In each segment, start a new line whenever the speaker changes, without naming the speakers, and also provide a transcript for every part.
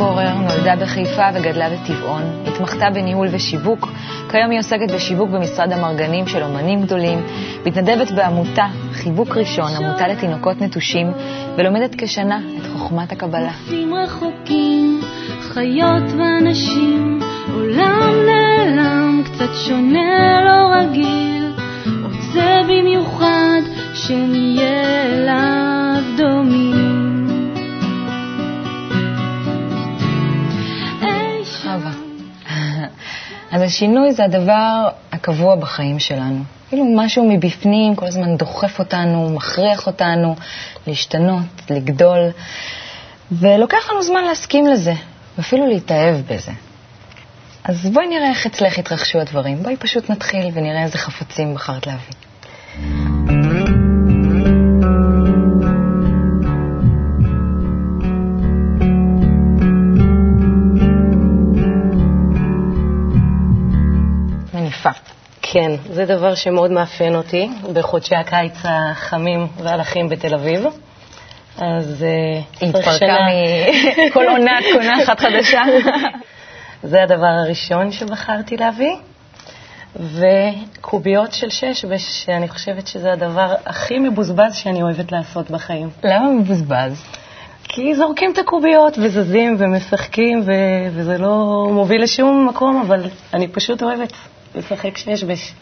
פורר נולדה בחיפה וגדלה בטבעון. התמחתה בניהול ושיווק. כיום היא עוסקת בשיווק במשרד המרגנים של אומנים גדולים. מתנדבת בעמותה חיבוק ראשון, עמותה לתינוקות נטושים, ולומדת כשנה את חוכמת הקבלה.
רחוקים, חיות ואנשים, עולם נעלם, קצת שונה, לא רגיל. רוצה במיוחד שנהיה אליו דומים.
אז השינוי זה הדבר הקבוע בחיים שלנו. כאילו משהו מבפנים כל הזמן דוחף אותנו, מכריח אותנו להשתנות, לגדול, ולוקח לנו זמן להסכים לזה, ואפילו להתאהב בזה. אז בואי נראה איך אצלך התרחשו הדברים. בואי פשוט נתחיל ונראה איזה חפצים בחרת להביא.
כן, זה דבר שמאוד מאפיין אותי בחודשי הקיץ החמים והלכים בתל אביב. אז אה,
התפרקה
שנה-
מכל עונה את קונה אחת חדשה.
זה הדבר הראשון שבחרתי להביא. וקוביות של שש, שאני חושבת שזה הדבר הכי מבוזבז שאני אוהבת לעשות בחיים.
למה מבוזבז?
כי זורקים את הקוביות וזזים ומשחקים, ו- וזה לא מוביל לשום מקום, אבל אני פשוט אוהבת לשחק שש בש.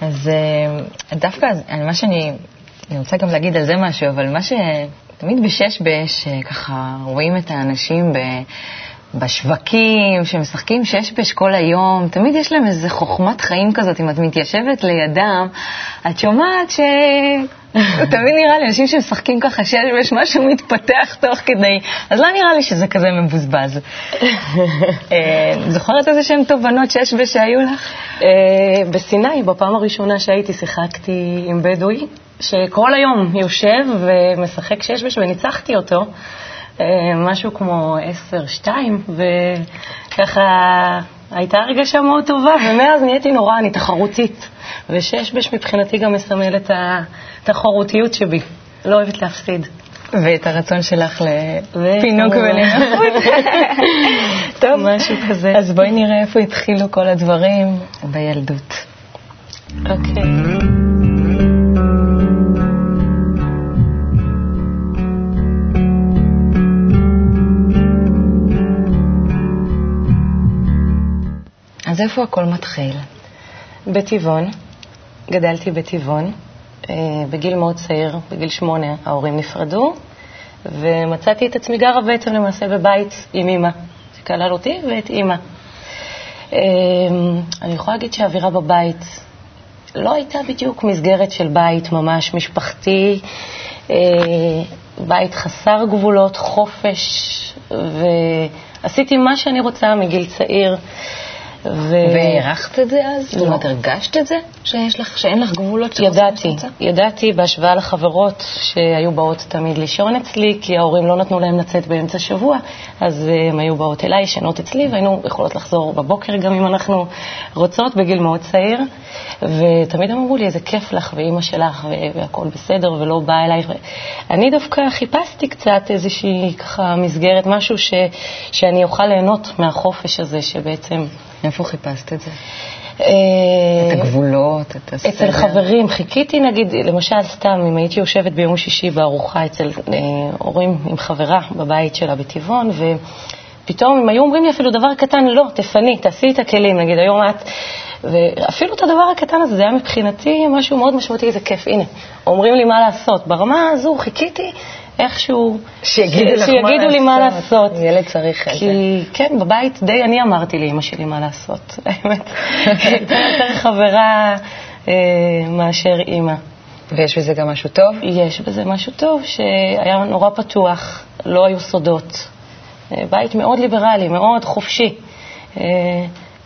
אז אה, דווקא מה שאני, אני רוצה גם להגיד על זה משהו, אבל מה שתמיד בשש בש, אה, ככה רואים את האנשים ב... בשווקים, שמשחקים שש בש כל היום, תמיד יש להם איזו חוכמת חיים כזאת, אם את מתיישבת לידם, את שומעת ש... תמיד נראה לי, אנשים שמשחקים ככה שש בש, משהו מתפתח תוך כדי, אז לא נראה לי שזה כזה מבוזבז. אה, זוכרת איזה שהן תובנות שש בש שהיו לך?
אה, בסיני, בפעם הראשונה שהייתי, שיחקתי עם בדואי, שכל היום יושב ומשחק שש בש, וניצחתי אותו. אה, משהו כמו עשר, שתיים, וככה הייתה הרגשה מאוד טובה, ומאז נהייתי נורא, אני תחרותית. ושש בש מבחינתי גם מסמל את התחרותיות שבי. לא אוהבת להפסיד.
ואת הרצון שלך לפינוק. ולנחות. טוב,
משהו כזה.
אז בואי נראה איפה התחילו כל הדברים בילדות.
אוקיי.
אז איפה הכל מתחיל?
בטבעון, גדלתי בטבעון. אה, בגיל מאוד צעיר, בגיל שמונה, ההורים נפרדו, ומצאתי את עצמי גרה בעצם למעשה בבית עם אימא, שכלל אותי ואת אימא. אה, אני יכולה להגיד שהאווירה בבית לא הייתה בדיוק מסגרת של בית ממש משפחתי, אה, בית חסר גבולות, חופש, ועשיתי מה שאני רוצה מגיל צעיר. ו...
והערכת את זה אז? זאת
לא.
אומרת, הרגשת את זה? שיש לך, שאין לך גבולות?
ידעתי? ידעתי בהשוואה לחברות שהיו באות תמיד לישון אצלי, כי ההורים לא נתנו להם לצאת באמצע שבוע, אז אה, הם היו באות אליי, ישנות אצלי, והיינו יכולות לחזור בבוקר גם אם אנחנו רוצות, בגיל מאוד צעיר. ותמיד אמרו לי, איזה כיף לך, ואימא שלך, והכול בסדר, ולא באה אלייך. אני דווקא חיפשתי קצת איזושהי ככה מסגרת, משהו ש, שאני אוכל ליהנות מהחופש הזה, שבעצם...
איפה חיפשת את זה?
אה,
את הגבולות, את הסדר?
אצל חברים, חיכיתי נגיד, למשל סתם, אם הייתי יושבת ביום שישי בארוחה אצל אה, הורים עם חברה בבית שלה בטבעון, ופתאום הם היו אומרים לי אפילו דבר קטן, לא, תפני, תעשי את הכלים, נגיד היום את, ואפילו את הדבר הקטן הזה, זה היה מבחינתי משהו מאוד משמעותי, איזה כיף, הנה, אומרים לי מה לעשות. ברמה הזו חיכיתי איכשהו,
שיגידו מה
שיגידו לי מה
לעשות. ילד צריך את זה.
כי כן, בבית די אני אמרתי לאימא שלי מה לעשות, האמת. הייתה יותר חברה אה, מאשר אימא.
ויש בזה גם משהו טוב?
יש בזה משהו טוב, שהיה נורא פתוח, לא היו סודות. אה, בית מאוד ליברלי, מאוד חופשי. אה,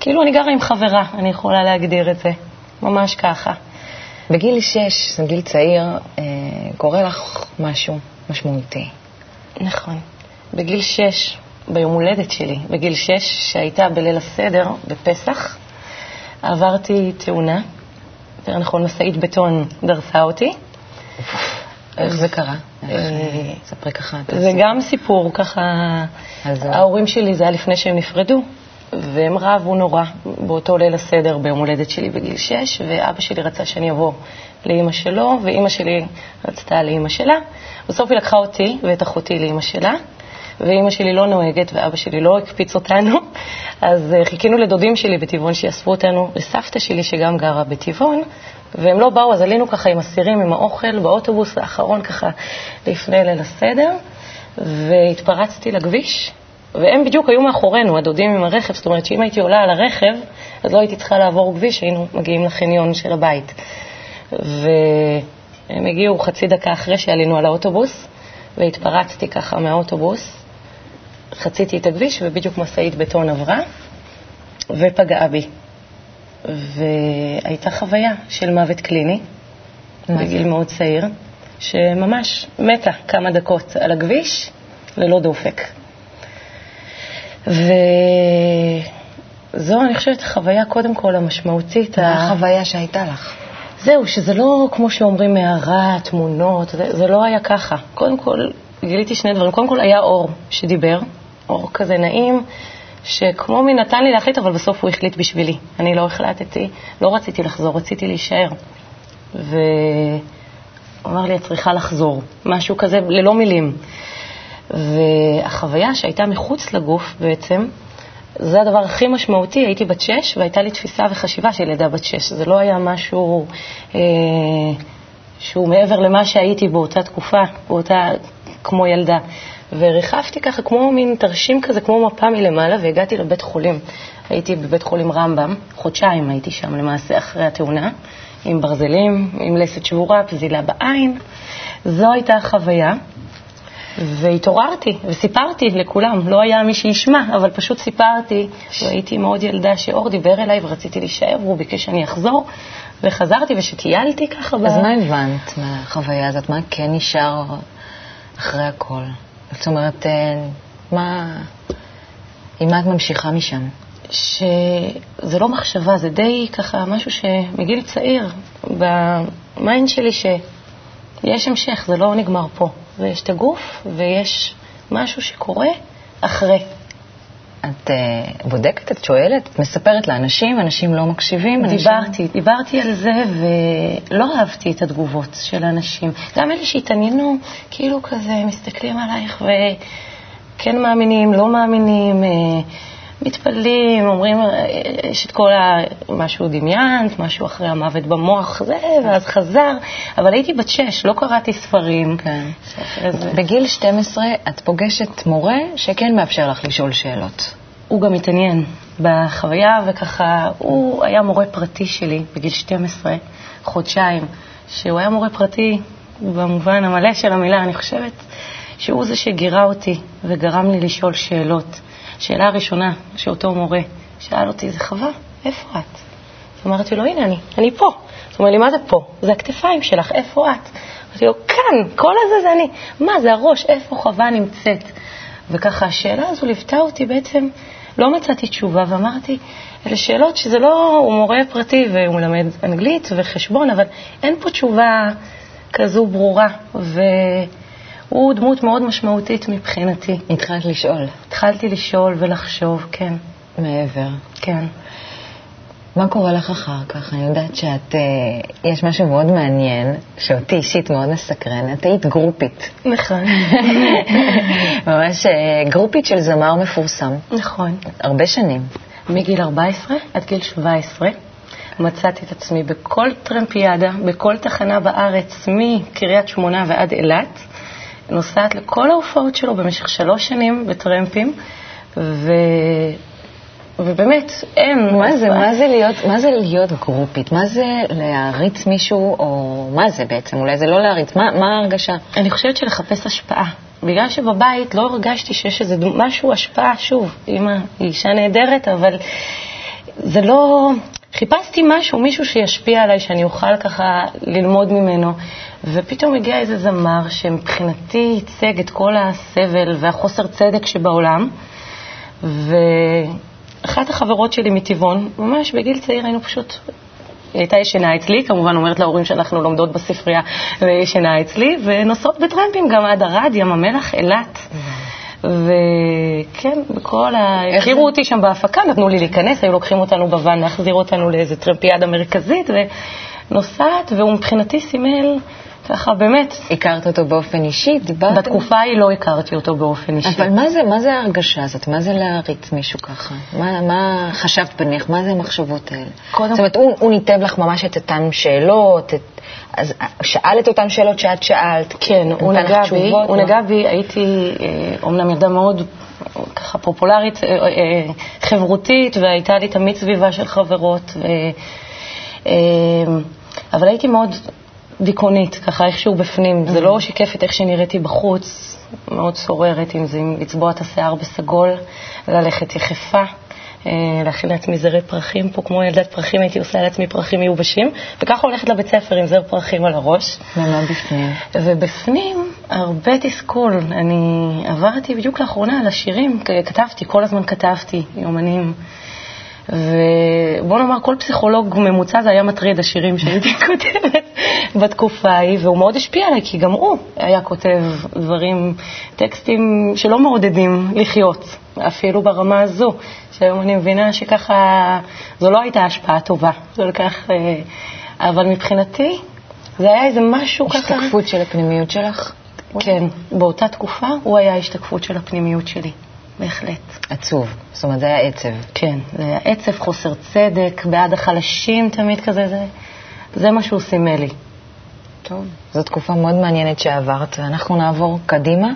כאילו אני גרה עם חברה, אני יכולה להגדיר את זה. ממש ככה.
בגיל שש, זה גיל צעיר, אה, קורה לך משהו משמעותי.
נכון. בגיל שש, ביום הולדת שלי, בגיל שש, שהייתה בליל הסדר, בפסח, עברתי תאונה, יותר נכון משאית בטון דרסה אותי,
איך זה קרה?
אה,
ספרי ככה.
זה. גם סיפור, ככה. ההורים שלי, זה היה לפני שהם נפרדו, והם רבו נורא באותו ליל הסדר ביום הולדת שלי בגיל 6, ואבא שלי רצה שאני אבוא לאימא שלו, ואימא שלי רצתה לאימא שלה. בסוף היא לקחה אותי ואת אחותי לאימא שלה, ואימא שלי לא נוהגת ואבא שלי לא הקפיץ אותנו, אז אה, חיכינו לדודים שלי בטבעון שיאספו אותנו לסבתא שלי שגם גרה בטבעון, והם לא באו, אז עלינו ככה עם הסירים, עם האוכל, באוטובוס האחרון ככה לפני ליל הסדר, והתפרצתי לכביש, והם בדיוק היו מאחורינו, הדודים עם הרכב, זאת אומרת שאם הייתי עולה על הרכב, אז לא הייתי צריכה לעבור כביש, היינו מגיעים לחניון של הבית. והם הגיעו חצי דקה אחרי שעלינו על האוטובוס, והתפרצתי ככה מהאוטובוס, חציתי את הכביש, ובדיוק משאית בטון עברה, ופגעה בי. והייתה חוויה של מוות קליני? בגיל מאוד צעיר, שממש מתה כמה דקות על הכביש ללא דופק. וזו, אני חושבת, החוויה קודם כל המשמעותית.
מה החוויה שהייתה לך?
זהו, שזה לא כמו שאומרים מערה, תמונות, זה, זה לא היה ככה. קודם כל, גיליתי שני דברים. קודם כל היה אור שדיבר, אור כזה נעים, שכמו מי נתן לי להחליט, אבל בסוף הוא החליט בשבילי. אני לא החלטתי, לא רציתי לחזור, רציתי להישאר. והוא אמר לי, את צריכה לחזור. משהו כזה, ללא מילים. והחוויה שהייתה מחוץ לגוף בעצם, זה הדבר הכי משמעותי. הייתי בת שש והייתה לי תפיסה וחשיבה של לידה בת שש. זה לא היה משהו אה, שהוא מעבר למה שהייתי באותה תקופה, באותה, כמו ילדה. וריחפתי ככה כמו מין תרשים כזה, כמו מפה מלמעלה, והגעתי לבית חולים. הייתי בבית חולים רמב"ם, חודשיים הייתי שם למעשה אחרי התאונה, עם ברזלים, עם לסת שבורה, פזילה בעין. זו הייתה החוויה. והתעוררתי וסיפרתי לכולם, לא היה מי שישמע, אבל פשוט סיפרתי, והייתי מאוד ילדה שאור דיבר אליי ורציתי להישאר, והוא ביקש שאני אחזור, וחזרתי ושטיילתי ככה. ב-
אז מה הבנת מהחוויה הזאת? מה כן נשאר אחרי הכל? זאת אומרת, אה, מה... עם מה את ממשיכה משם?
שזה לא מחשבה, זה די ככה משהו שמגיל צעיר, ב mind שלי שיש המשך, זה לא נגמר פה. ויש את הגוף ויש משהו שקורה אחרי.
את אה, בודקת, את שואלת, את מספרת לאנשים, אנשים לא מקשיבים? אנשים-
דיברתי, דיברתי על זה ולא אהבתי את התגובות של האנשים. גם אלה שהתעניינו, כאילו כזה מסתכלים עלייך וכן מאמינים, לא מאמינים, אה, מתפללים, אומרים, אה, יש את כל ה... משהו דמיינת, משהו אחרי המוות במוח, זה, ואז חזר. אבל הייתי בת שש, לא קראתי ספרים.
כן.
זה-
בגיל 12 את פוגשת מורה שכן מאפשר לך לשאול שאלות.
הוא גם התעניין בחוויה, וככה, הוא היה מורה פרטי שלי בגיל 12, חודשיים, שהוא היה מורה פרטי במובן המלא של המילה, אני חושבת שהוא זה שגירה אותי וגרם לי לשאול שאלות. שאלה הראשונה שאותו מורה שאל אותי, זה חווה, איפה את? אז אמרתי לו, הנה אני, אני פה. אז הוא אומר לי, מה זה פה? זה הכתפיים שלך, איפה את? אמרתי לו, כאן, כל הזה זה אני. מה, זה הראש, איפה חווה נמצאת? וככה השאלה הזו ליוותה אותי בעצם, לא מצאתי תשובה, ואמרתי, אלה שאלות שזה לא, הוא מורה פרטי והוא מלמד אנגלית וחשבון, אבל אין פה תשובה כזו ברורה, והוא דמות מאוד משמעותית מבחינתי.
התחלת לשאול
התחלתי לשאול ולחשוב, כן,
מעבר.
כן.
מה קורה לך אחר כך? אני יודעת שאת, אה, יש משהו מאוד מעניין, שאותי אישית מאוד מסקרן. את היית גרופית.
נכון.
ממש אה, גרופית של זמר מפורסם.
נכון.
הרבה שנים.
מגיל 14 עד גיל 17 מצאתי את עצמי בכל טרמפיאדה, בכל תחנה בארץ, מקריית שמונה ועד אילת, נוסעת לכל ההופעות שלו במשך שלוש שנים בטרמפים, ו... ובאמת, אין...
מה זה. מה זה להיות, מה זה להיות גרופית? מה זה להעריץ מישהו, או מה זה בעצם? אולי זה לא להעריץ, מה, מה ההרגשה?
אני חושבת שלחפש השפעה. בגלל שבבית לא הרגשתי שיש איזה משהו, השפעה, שוב, אימא היא אישה נהדרת, אבל זה לא... חיפשתי משהו, מישהו שישפיע עליי, שאני אוכל ככה ללמוד ממנו, ופתאום הגיע איזה זמר שמבחינתי ייצג את כל הסבל והחוסר צדק שבעולם, ואחת החברות שלי מטבעון, ממש בגיל צעיר היינו פשוט היא הייתה ישנה אצלי, כמובן אומרת להורים שאנחנו לומדות בספרייה וישנה אצלי, ונוסעות בטרמפים גם עד ערד, ים המלח, אילת. וכן, בכל ה... הכירו אותי שם בהפקה, נתנו לי להיכנס, היו לוקחים אותנו בוואן להחזיר אותנו לאיזה טרמפיאדה מרכזית, ונוסעת, והוא מבחינתי סימל... ככה, באמת.
הכרת אותו באופן אישי? דיברת?
בתקופה ההיא לא הכרתי אותו באופן אישי.
אבל מה זה, מה זה ההרגשה הזאת? מה זה להריץ מישהו ככה? מה, מה חשבת בנך? מה זה המחשבות האלה? קודם... זאת אומרת, הוא, הוא ניתב לך ממש את אותן שאלות, את, אז שאל את אותן שאלות שאת שאלת.
כן, הוא נגע בי, הוא נגע בי, הייתי אומנם ילדה מאוד ככה פופולרית, אה, אה, חברותית, והייתה לי תמיד סביבה של חברות, ו, אה, אבל הייתי מאוד דיכאונית, ככה איכשהו בפנים. זה לא שיקף את איך שנראיתי בחוץ, מאוד סוררת עם זה, עם לצבוע את השיער בסגול, ללכת יחפה. להכין לעצמי זרי פרחים פה, כמו ילדת פרחים, הייתי עושה לעצמי פרחים מיובשים, וככה הולכת לבית ספר עם זר פרחים על הראש.
ומה בפנים?
ובפנים, הרבה תסכול. אני עברתי בדיוק לאחרונה על השירים, כתבתי, כל הזמן כתבתי, יומנים. ובוא נאמר, כל פסיכולוג ממוצע זה היה מטריד, השירים שהייתי כותבת בתקופה ההיא, והוא מאוד השפיע עליי, כי גם הוא היה כותב דברים, טקסטים שלא מעודדים לחיות, אפילו ברמה הזו, שהיום אני מבינה שככה, זו לא הייתה השפעה טובה, זה לקח, אה, אבל מבחינתי, זה היה איזה משהו
ככה... השתקפות של הפנימיות שלך?
כן, באותה תקופה הוא היה השתקפות של הפנימיות שלי. בהחלט.
עצוב. זאת אומרת, זה היה עצב.
כן, זה היה עצב, חוסר צדק, בעד החלשים תמיד כזה, זה, זה מה שהוא סימל לי.
טוב, זו תקופה מאוד מעניינת שעברת, ואנחנו נעבור קדימה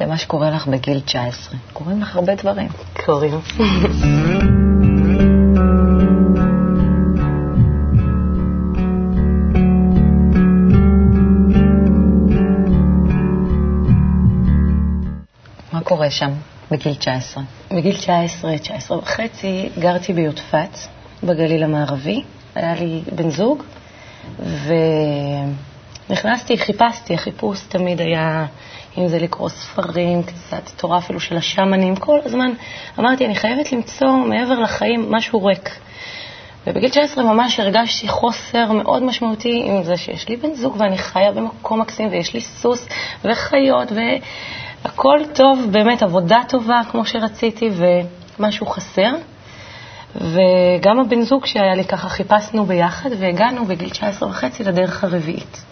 למה שקורה לך בגיל 19. קורים לך הרבה דברים.
קורים.
מה קורה שם? בגיל 19.
בגיל 19, 19 וחצי, גרתי ביודפת, בגליל המערבי. היה לי בן זוג, ונכנסתי, חיפשתי, החיפוש תמיד היה, אם זה לקרוא ספרים, קצת תורה אפילו של השמנים, כל הזמן אמרתי, אני חייבת למצוא מעבר לחיים משהו ריק. ובגיל 19 ממש הרגשתי חוסר מאוד משמעותי עם זה שיש לי בן זוג ואני חיה במקום מקסים ויש לי סוס וחיות ו... הכל טוב, באמת עבודה טובה כמו שרציתי, ומשהו חסר. וגם הבן זוג שהיה לי ככה, חיפשנו ביחד והגענו בגיל 19 וחצי לדרך הרביעית.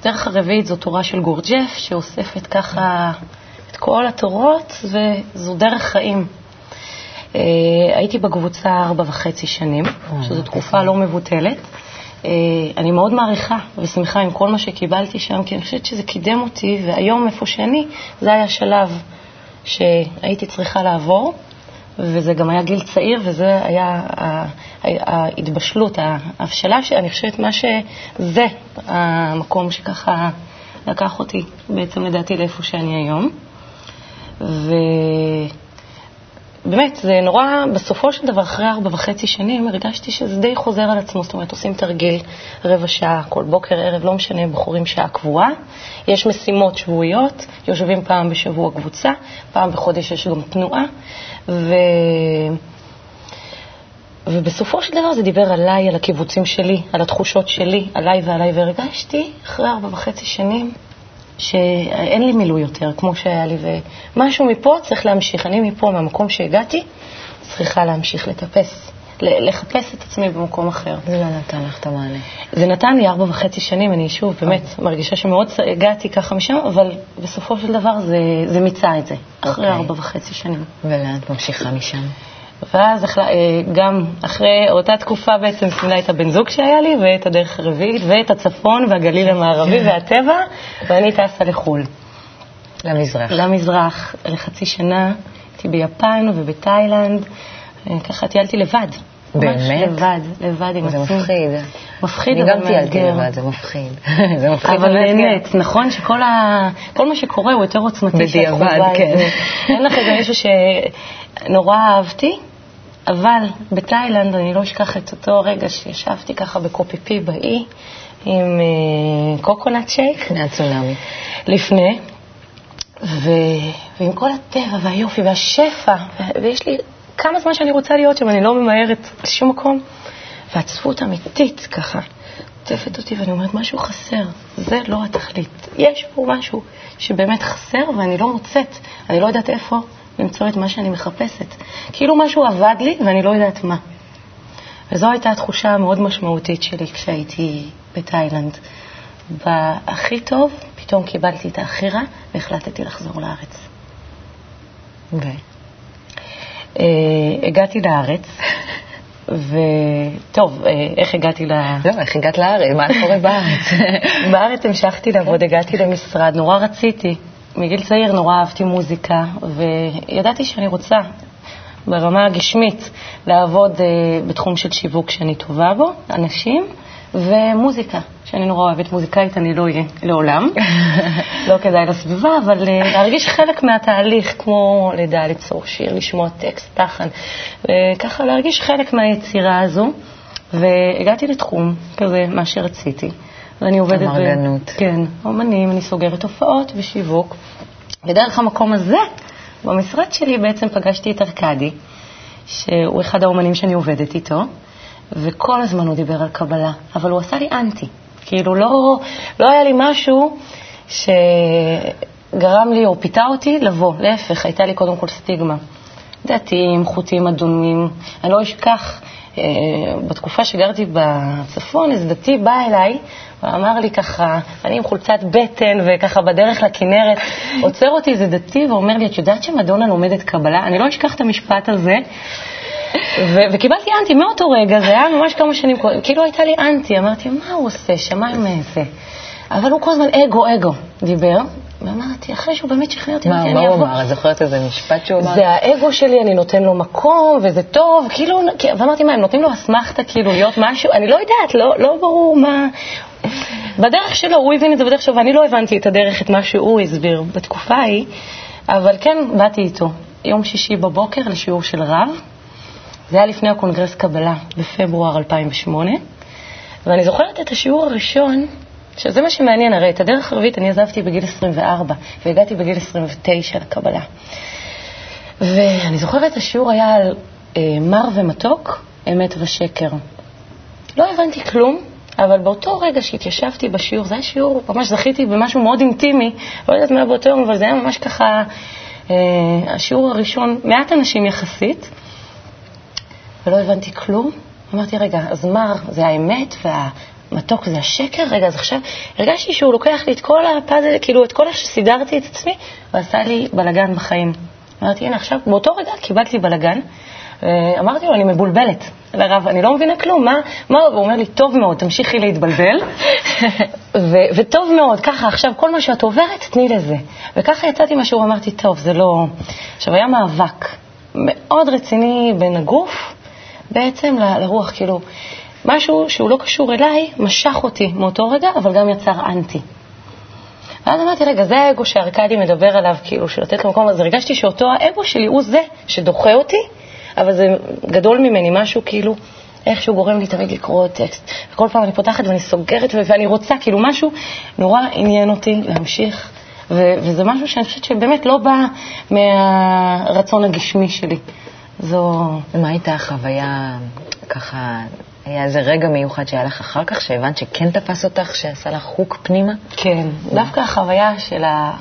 הדרך הרביעית זו תורה של גורג'ף, שאוספת ככה את כל התורות, וזו דרך חיים. אה, הייתי בקבוצה ארבע וחצי שנים, שזו תקופה לא מבוטלת. אה, אני מאוד מעריכה ושמחה עם כל מה שקיבלתי שם, כי אני חושבת שזה קידם אותי, והיום, איפה שאני, זה היה שלב שהייתי צריכה לעבור, וזה גם היה גיל צעיר, וזה היה ההתבשלות, ההבשלה, שאני חושבת מה שזה המקום שככה לקח אותי בעצם לדעתי לאיפה שאני היום. ו... באמת, זה נורא, בסופו של דבר, אחרי ארבע וחצי שנים, הרגשתי שזה די חוזר על עצמו. זאת אומרת, עושים תרגיל רבע שעה, כל בוקר, ערב, לא משנה, בוחרים שעה קבועה. יש משימות שבועיות, יושבים פעם בשבוע קבוצה, פעם בחודש יש גם תנועה. ו... ובסופו של דבר זה דיבר עליי, על הקיבוצים שלי, על התחושות שלי, עליי ועליי, והרגשתי, אחרי ארבע וחצי שנים, שאין לי מילוי יותר, כמו שהיה לי, ומשהו מפה צריך להמשיך. אני מפה, מהמקום שהגעתי, צריכה להמשיך לטפס, לחפש את עצמי במקום אחר.
זה לא נתן לך את המענה.
זה נתן לי ארבע וחצי שנים, אני שוב באמת okay. מרגישה שמאוד הגעתי ככה משם, אבל בסופו של דבר זה, זה מיצה את זה, אחרי okay. אוקיי. ארבע וחצי שנים.
ולאן את ממשיכה משם?
ואז אה, גם אחרי אותה תקופה בעצם סימלה את הבן זוג שהיה לי, ואת הדרך הרביעית, ואת הצפון והגליל המערבי והטבע, ואני טסה לחו"ל.
למזרח.
למזרח, לחצי שנה. הייתי ביפן ובתאילנד, אה, ככה טיילתי לבד.
באמת? ממש
לבד, לבד עם
עצמי. זה מפחיד.
מפחיד, אבל
מאתגר. אני גם טיילתי לבד, זה מפחיד. זה מפחיד
אבל באמת, נכון שכל ה... מה שקורה הוא יותר עוצמתי.
בדיעבד, כן.
אין לך איזה מישהו שנורא אהבתי, אבל בתאילנד אני לא אשכח את אותו רגע שישבתי ככה בקופיפי באי עם קוקונט שייק.
לפני הצונאמי.
לפני. ו... ועם כל הטבע והיופי והשפע, ויש לי כמה זמן שאני רוצה להיות שם, אני לא ממהרת לשום מקום. ועצבות אמיתית ככה. עוטפת אותי ואני אומרת, משהו חסר, זה לא התכלית. יש פה משהו שבאמת חסר ואני לא מוצאת, אני לא יודעת איפה למצוא את מה שאני מחפשת. כאילו משהו עבד לי ואני לא יודעת מה. וזו הייתה התחושה המאוד משמעותית שלי כשהייתי בתאילנד. בהכי טוב, פתאום קיבלתי את הכי רע והחלטתי לחזור לארץ.
ו...
אה, הגעתי לארץ, וטוב, אה, איך הגעתי ל...
לא, איך הגעת לארץ? מה קורה בארץ?
בארץ המשכתי לעבוד, הגעתי למשרד, נורא רציתי. מגיל צעיר נורא אהבתי מוזיקה, וידעתי שאני רוצה, ברמה הגשמית, לעבוד uh, בתחום של שיווק שאני טובה בו, אנשים, ומוזיקה, שאני נורא אוהבת. מוזיקאית, אני לא אהיה לעולם, לא כדאי לסביבה, אבל uh, להרגיש חלק מהתהליך, כמו לידה, ליצור שיר, לשמוע טקסט, לחן, וככה להרגיש חלק מהיצירה הזו, והגעתי לתחום כזה, מה שרציתי. ואני עובדת...
אמרגנות.
ב... כן, אומנים, אני סוגרת הופעות ושיווק. ודרך המקום הזה, במשרד שלי בעצם פגשתי את ארכדי, שהוא אחד האומנים שאני עובדת איתו, וכל הזמן הוא דיבר על קבלה, אבל הוא עשה לי אנטי. כאילו, לא, לא היה לי משהו שגרם לי או פיתה אותי לבוא, להפך, הייתה לי קודם כל סטיגמה. דתיים, חוטים אדומים. אני לא אשכח, בתקופה שגרתי בצפון, איזה דתי בא אליי ואמר לי ככה, אני עם חולצת בטן וככה בדרך לכנרת, עוצר אותי איזה דתי ואומר לי, את יודעת שמדונה לומדת קבלה? אני לא אשכח את המשפט הזה. ו- וקיבלתי אנטי מאותו רגע, זה היה ממש כמה שנים קודם, כאילו הייתה לי אנטי, אמרתי, מה הוא עושה שם, מה עם זה? אבל הוא כל הזמן אגו, אגו, דיבר, ואמרתי, אחרי שהוא באמת שכנע אותי,
מה מה הוא. אמר? את זוכרת איזה משפט שהוא אמר?
זה האגו שלי, אני נותן לו מקום, וזה טוב, כאילו, ואמרתי, מה, הם נותנים לו אסמכתה, כאילו, להיות משהו? אני לא יודעת, לא, לא ברור מה... בדרך שלו, הוא הבין את זה בדרך שלו, ואני לא הבנתי את הדרך, את מה שהוא הסביר בתקופה ההיא, אבל כן, באתי איתו. יום שישי בבוקר לשיעור של רב, זה היה לפני הקונגרס קבלה, בפברואר 2008, ואני זוכרת את השיעור הראשון, שזה מה שמעניין, הרי את הדרך הרביעית אני עזבתי בגיל 24, והגעתי בגיל 29 לקבלה. ואני זוכרת, השיעור היה על אה, מר ומתוק, אמת ושקר. לא הבנתי כלום, אבל באותו רגע שהתיישבתי בשיעור, זה היה שיעור, ממש זכיתי במשהו מאוד אינטימי, לא יודעת מה באותו יום, אבל זה היה ממש ככה, אה, השיעור הראשון, מעט אנשים יחסית, ולא הבנתי כלום. אמרתי, רגע, אז מר זה האמת והמתוק זה השקר? רגע, אז עכשיו הרגשתי שהוא לוקח לי את כל הפאזל, כאילו את כל איך שסידרתי את עצמי, ועשה לי בלגן בחיים. אמרתי, הנה עכשיו, באותו רגע קיבלתי בלגן. אה, אמרתי לו, אני מבולבלת. לרב, אני לא מבינה כלום, מה, מה, הוא אומר לי, טוב מאוד, תמשיכי להתבלבל, ו- וטוב מאוד, ככה, עכשיו כל מה שאת עוברת, תני לזה. וככה יצאתי מהשיעור, אמרתי, טוב, זה לא... עכשיו, היה מאבק מאוד רציני בין הגוף בעצם ל- לרוח, כאילו, משהו שהוא לא קשור אליי, משך אותי מאותו רגע, אבל גם יצר אנטי. ואז אמרתי, רגע, זה האגו שארקדי מדבר עליו, כאילו, של לתת למקום הזה. הרגשתי שאותו האגו שלי הוא זה שדוחה אותי, אבל זה גדול ממני, משהו כאילו, איכשהו גורם לי תמיד לקרוא טקסט. וכל פעם אני פותחת ואני סוגרת ואני רוצה, כאילו, משהו נורא עניין אותי להמשיך, ו- וזה משהו שאני חושבת שבאמת לא בא מהרצון הגשמי שלי. זו...
מה הייתה החוויה, ככה, היה איזה רגע מיוחד שהיה לך אחר כך, שהבנת שכן תפס אותך, שעשה לך הוק פנימה?
כן, דווקא החוויה של ה...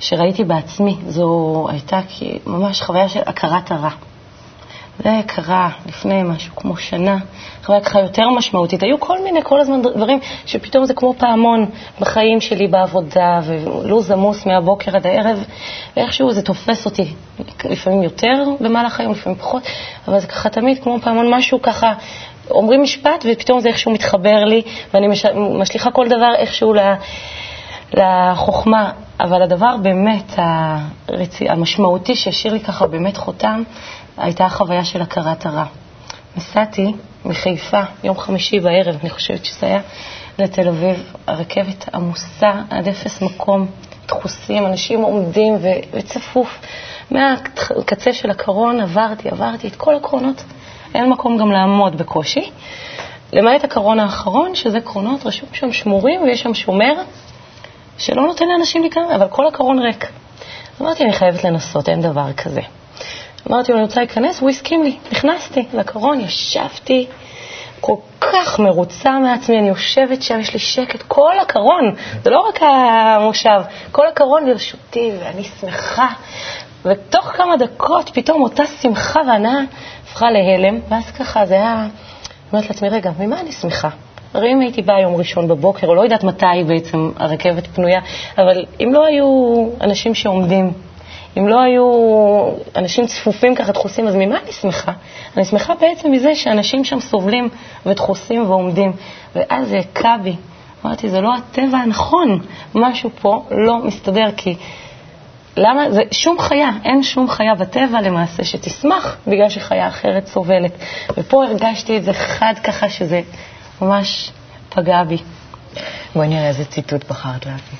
שראיתי בעצמי, זו הייתה ממש חוויה של הכרת הרע. זה קרה לפני משהו כמו שנה, חוויה ככה יותר משמעותית. היו כל מיני, כל הזמן דברים שפתאום זה כמו פעמון בחיים שלי בעבודה, ולו"ז עמוס מהבוקר עד הערב, ואיכשהו זה תופס אותי, לפעמים יותר במהלך היום, לפעמים פחות, אבל זה ככה תמיד כמו פעמון, משהו ככה, אומרים משפט ופתאום זה איכשהו מתחבר לי, ואני מש... משליכה כל דבר איכשהו. לחוכמה, אבל הדבר באמת הרצ... המשמעותי שהשאיר לי ככה באמת חותם, הייתה החוויה של הכרת הרע. נסעתי מחיפה, יום חמישי בערב, אני חושבת שזה היה, לתל אביב, הרכבת עמוסה עד אפס מקום, דחוסים, אנשים עומדים ו... וצפוף. מהקצה של הקרון עברתי, עברתי את כל הקרונות, אין מקום גם לעמוד בקושי. למעט הקרון האחרון, שזה קרונות, רשום שם שמורים ויש שם שומר שלא נותן לאנשים להיכנס, אבל כל הקרון ריק. אמרתי, אני חייבת לנסות, אין דבר כזה. אמרתי לו, אני רוצה להיכנס, והוא הסכים לי. נכנסתי לקרון, ישבתי, כל כך מרוצה מעצמי, אני יושבת שם, יש לי שקט, כל הקרון, זה לא רק המושב, כל הקרון ברשותי, ואני שמחה. ותוך כמה דקות פתאום אותה שמחה והנאה הפכה להלם, ואז ככה זה היה, אומרת לעצמי, רגע, ממה אני שמחה? הרי אם הייתי באה יום ראשון בבוקר, או לא יודעת מתי בעצם הרכבת פנויה, אבל אם לא היו אנשים שעומדים, אם לא היו אנשים צפופים ככה דחוסים, אז ממה אני שמחה? אני שמחה בעצם מזה שאנשים שם סובלים ודחוסים ועומדים. ואז זה הכה בי. אמרתי, זה לא הטבע הנכון, משהו פה לא מסתדר, כי למה? זה שום חיה, אין שום חיה בטבע למעשה שתשמח בגלל שחיה אחרת סובלת. ופה הרגשתי את זה חד ככה שזה ממש פגע בי.
בואי נראה איזה ציטוט בחרת להביא.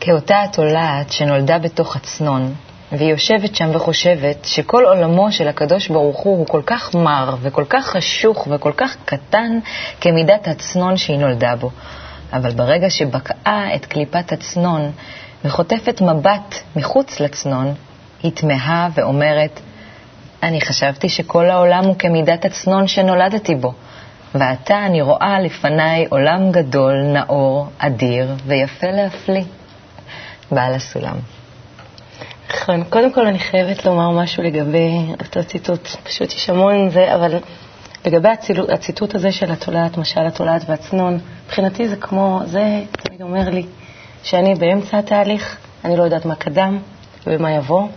כאותה התולעת שנולדה בתוך הצנון, והיא יושבת שם וחושבת שכל עולמו של הקדוש ברוך הוא הוא כל כך מר וכל כך חשוך וכל כך קטן כמידת הצנון שהיא נולדה בו. אבל ברגע שבקעה את קליפת הצנון וחוטפת מבט מחוץ לצנון, היא תמהה ואומרת, אני חשבתי שכל העולם הוא כמידת הצנון שנולדתי בו, ועתה אני רואה לפניי עולם גדול, נאור, אדיר ויפה להפליא. בעל הסולם.
נכון. קודם כל אני חייבת לומר משהו לגבי אותו ציטוט. פשוט יש המון זה, אבל לגבי הציל... הציטוט הזה של התולעת, משל התולעת והצנון, מבחינתי זה כמו, זה תמיד אומר לי שאני באמצע התהליך, אני לא יודעת מה קדם ומה יבוא,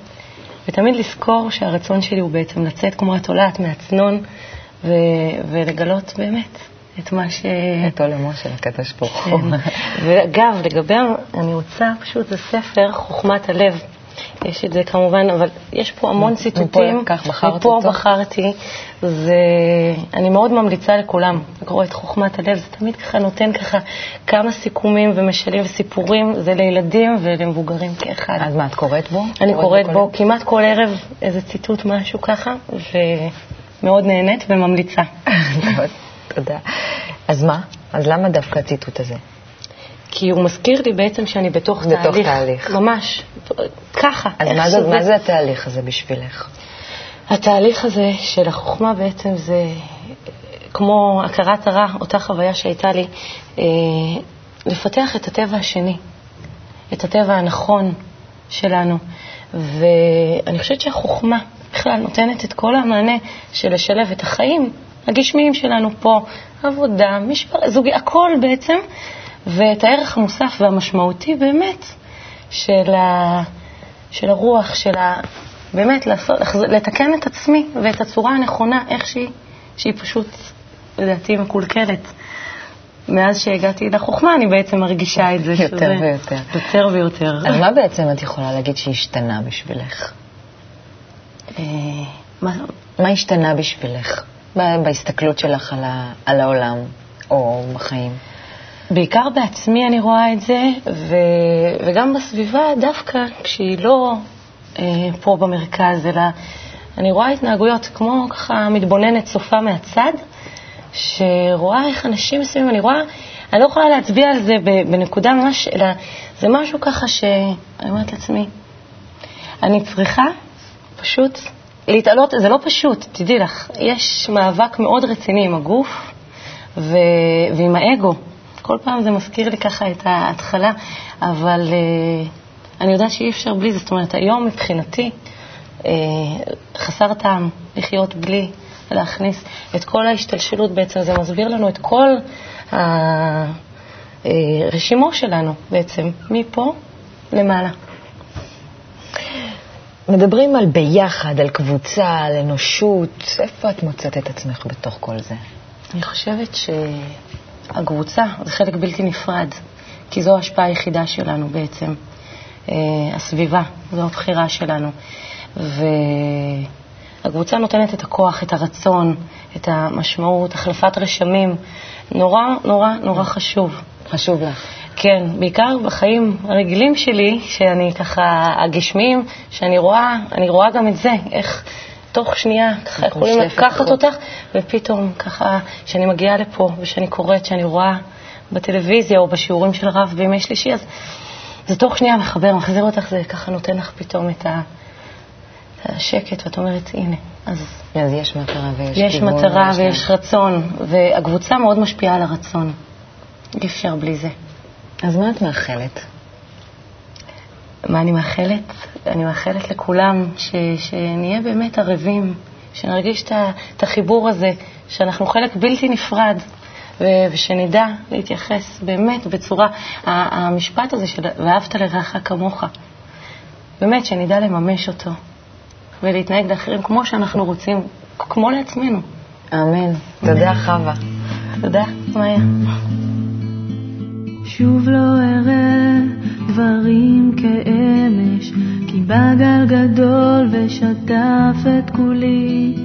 ותמיד לזכור שהרצון שלי הוא בעצם לצאת כמו התולעת מהצנון ו... ולגלות באמת את מה ש...
את עולמו של הקדוש ברוך הוא.
כן. ואגב, לגבי, אני רוצה, פשוט זה ספר, חוכמת הלב. יש את זה כמובן, אבל יש פה המון ציטוטים.
מפה כך בחרת
מפה
אותו?
בחרתי. זה, אני מאוד ממליצה לכולם לקרוא את חוכמת הלב, זה תמיד ככה נותן ככה כמה סיכומים ומשלים וסיפורים, זה לילדים ולמבוגרים כאחד.
אז מה, את קוראת בו?
אני קוראת בו
בכל-
כמעט כל ערב איזה ציטוט, משהו ככה, ומאוד נהנית וממליצה.
תודה. אז מה? אז למה דווקא הציטוט הזה?
כי הוא מזכיר לי בעצם שאני בתוך
בתוך
תהליך.
תהליך.
ממש, ככה.
אז מה זה, מה זה התהליך הזה בשבילך?
התהליך הזה של החוכמה בעצם זה כמו הכרת הרע, אותה חוויה שהייתה לי, אה, לפתח את הטבע השני, את הטבע הנכון שלנו. ואני חושבת שהחוכמה בכלל נותנת את כל המענה של לשלב את החיים הגשמיים שלנו פה, עבודה, משפחה, זוגי, הכל בעצם, ואת הערך המוסף והמשמעותי באמת של, ה, של הרוח, של ה... באמת לעשות, לתקן את עצמי ואת הצורה הנכונה, איך שהיא, שהיא פשוט, לדעתי, מקולקלת. מאז שהגעתי לחוכמה, אני בעצם מרגישה את זה.
יותר
שזה-
ויותר.
יותר ויותר.
אז מה בעצם את יכולה להגיד שהשתנה בשבילך?
אה, מה-
מה השתנה בשבילך בהסתכלות שלך על, ה, על העולם או בחיים?
בעיקר בעצמי אני רואה את זה, ו, וגם בסביבה, דווקא כשהיא לא אה, פה במרכז, אלא אני רואה התנהגויות כמו ככה מתבוננת, צופה מהצד, שרואה איך אנשים מסוימים, אני רואה, אני לא יכולה להצביע על זה בנקודה ממש, אלא זה משהו ככה שאני אומרת לעצמי, אני צריכה פשוט להתעלות, זה לא פשוט, תדעי לך, יש מאבק מאוד רציני עם הגוף ו... ועם האגו. כל פעם זה מזכיר לי ככה את ההתחלה, אבל uh, אני יודעת שאי אפשר בלי זה. זאת אומרת, היום מבחינתי uh, חסר טעם לחיות בלי להכניס את כל ההשתלשלות בעצם, זה מסביר לנו את כל הרשימו שלנו בעצם, מפה למעלה.
מדברים על ביחד, על קבוצה, על אנושות. איפה את מוצאת את עצמך בתוך כל זה?
אני חושבת שהקבוצה זה חלק בלתי נפרד, כי זו ההשפעה היחידה שלנו בעצם. אה, הסביבה, זו הבחירה שלנו. והקבוצה נותנת את הכוח, את הרצון, את המשמעות, החלפת רשמים. נורא, נורא, נורא חשוב.
חשוב לך.
כן, בעיקר בחיים הרגילים שלי, שאני ככה, הגשמיים, שאני רואה, אני רואה גם את זה, איך תוך שנייה ככה יכולים לקחת. אותך, ופתאום ככה, כשאני מגיעה לפה ושאני קוראת, שאני רואה בטלוויזיה או בשיעורים של הרב בימי שלישי, אז זה תוך שנייה מחבר, מחזיר אותך, זה ככה נותן לך פתאום את השקט, ואת אומרת, הנה, אז...
אז יש מטרה ויש
יש
כיוון.
מטרה
ויש-
ויש רצון, והקבוצה מאוד משפיעה על הרצון. אי אפשר בלי זה.
אז מה את מאחלת?
מה אני מאחלת? אני מאחלת לכולם ש, שנהיה באמת ערבים, שנרגיש את החיבור הזה, שאנחנו חלק בלתי נפרד, ו- ושנדע להתייחס באמת בצורה, המשפט הזה של ואהבת לרעך כמוך, באמת שנדע לממש אותו ולהתנהג לאחרים כמו שאנחנו רוצים, כמו לעצמנו.
אמן. תודה, חווה.
תודה, מאיה.
שוב לא אראה דברים כאמש, כי בא גל גדול ושטף את כולי.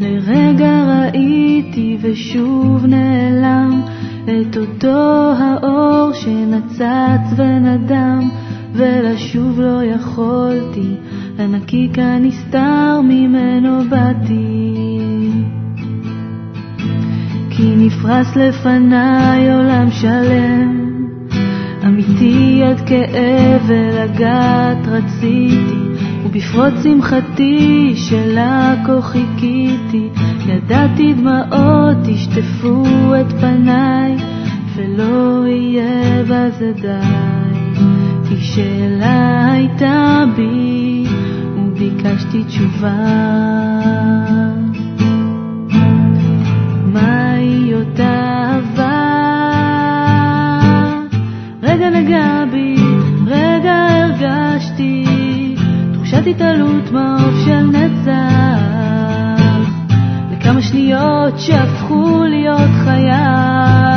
לרגע ראיתי ושוב נעלם את אותו האור שנצץ ונדם, ולשוב לא יכולתי, לנקיק הנסתר ממנו באתי. כי נפרס לפניי עולם שלם, אמיתי עד כאב ולגעת רציתי, ובפרוץ שמחתי שלה כה חיכיתי, ידעתי דמעות ישטפו את פניי, ולא יהיה בזה די. כי שאלה הייתה בי, וביקשתי תשובה. רגע נגע בי, רגע הרגשתי של נצח לכמה שניות שהפכו להיות חיי